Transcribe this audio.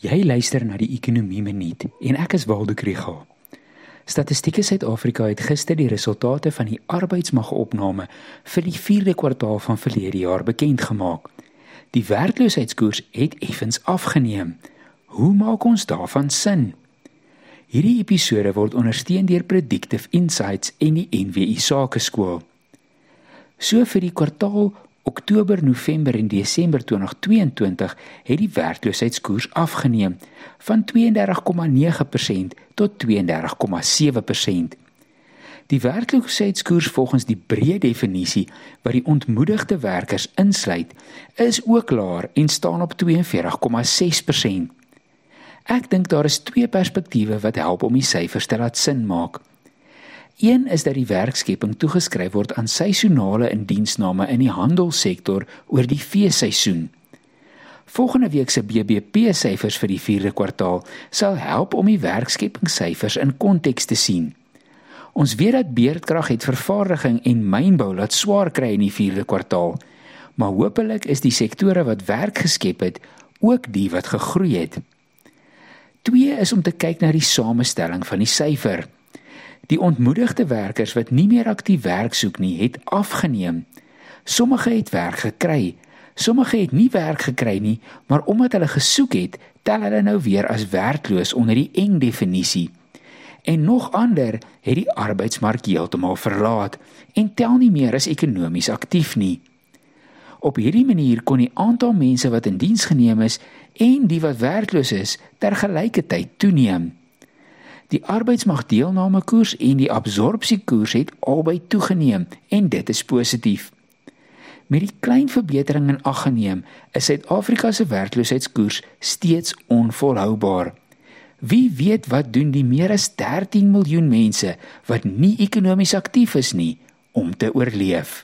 Jy luister na die Ekonomie Minuut en ek is Waldo Krügel. Statistiek Suid-Afrika het gister die resultate van die arbeidsmagopname vir die 4de kwartaal van verlede jaar bekend gemaak. Die werkloosheidskoers het effens afgeneem. Hoe maak ons daarvan sin? Hierdie episode word ondersteun deur Predictive Insights en die NWI Sakeskool. So vir die kwartaal Oktober, November en Desember 2022 het die werkloosheidskoers afgeneem van 32,9% tot 32,7%. Die werkloosheidskoers volgens die breë definisie wat die ontmoedigde werkers insluit, is ook laer en staan op 42,6%. Ek dink daar is twee perspektiewe wat help om die syfers te laat sin maak. Een is dat die werkskepping toegeskryf word aan seisonale indiensname in die handelssektor oor die feesseisoen. Volgende week se BBP syfers vir die 4de kwartaal sal help om die werkskepingssyfers in konteks te sien. Ons weet dat beerdkrag het vervaardiging en mynbou laat swaar kry in die 4de kwartaal, maar hopelik is die sektore wat werk geskep het ook die wat gegroei het. Twee is om te kyk na die samestelling van die syfer. Die ontmoedigde werkers wat nie meer aktief werk soek nie, het afgeneem. Sommige het werk gekry. Sommige het nie werk gekry nie, maar omdat hulle gesoek het, tel hulle nou weer as werkloos onder die eng definisie. En nog ander het die arbeidsmark heeltemal verlaat en tel nie meer as ekonomies aktief nie. Op hierdie manier kon die aantal mense wat in diens geneem is en die wat werkloos is, tergelykertyd toeneem. Die arbeidsmagdeelnamekoers en die absorpsiekoers het albei toegeneem en dit is positief. Met die klein verbetering in ag geneem, is Suid-Afrika se werkloosheidskoers steeds onvolhoubaar. Wie weet wat doen die meer as 13 miljoen mense wat nie ekonomies aktief is nie om te oorleef?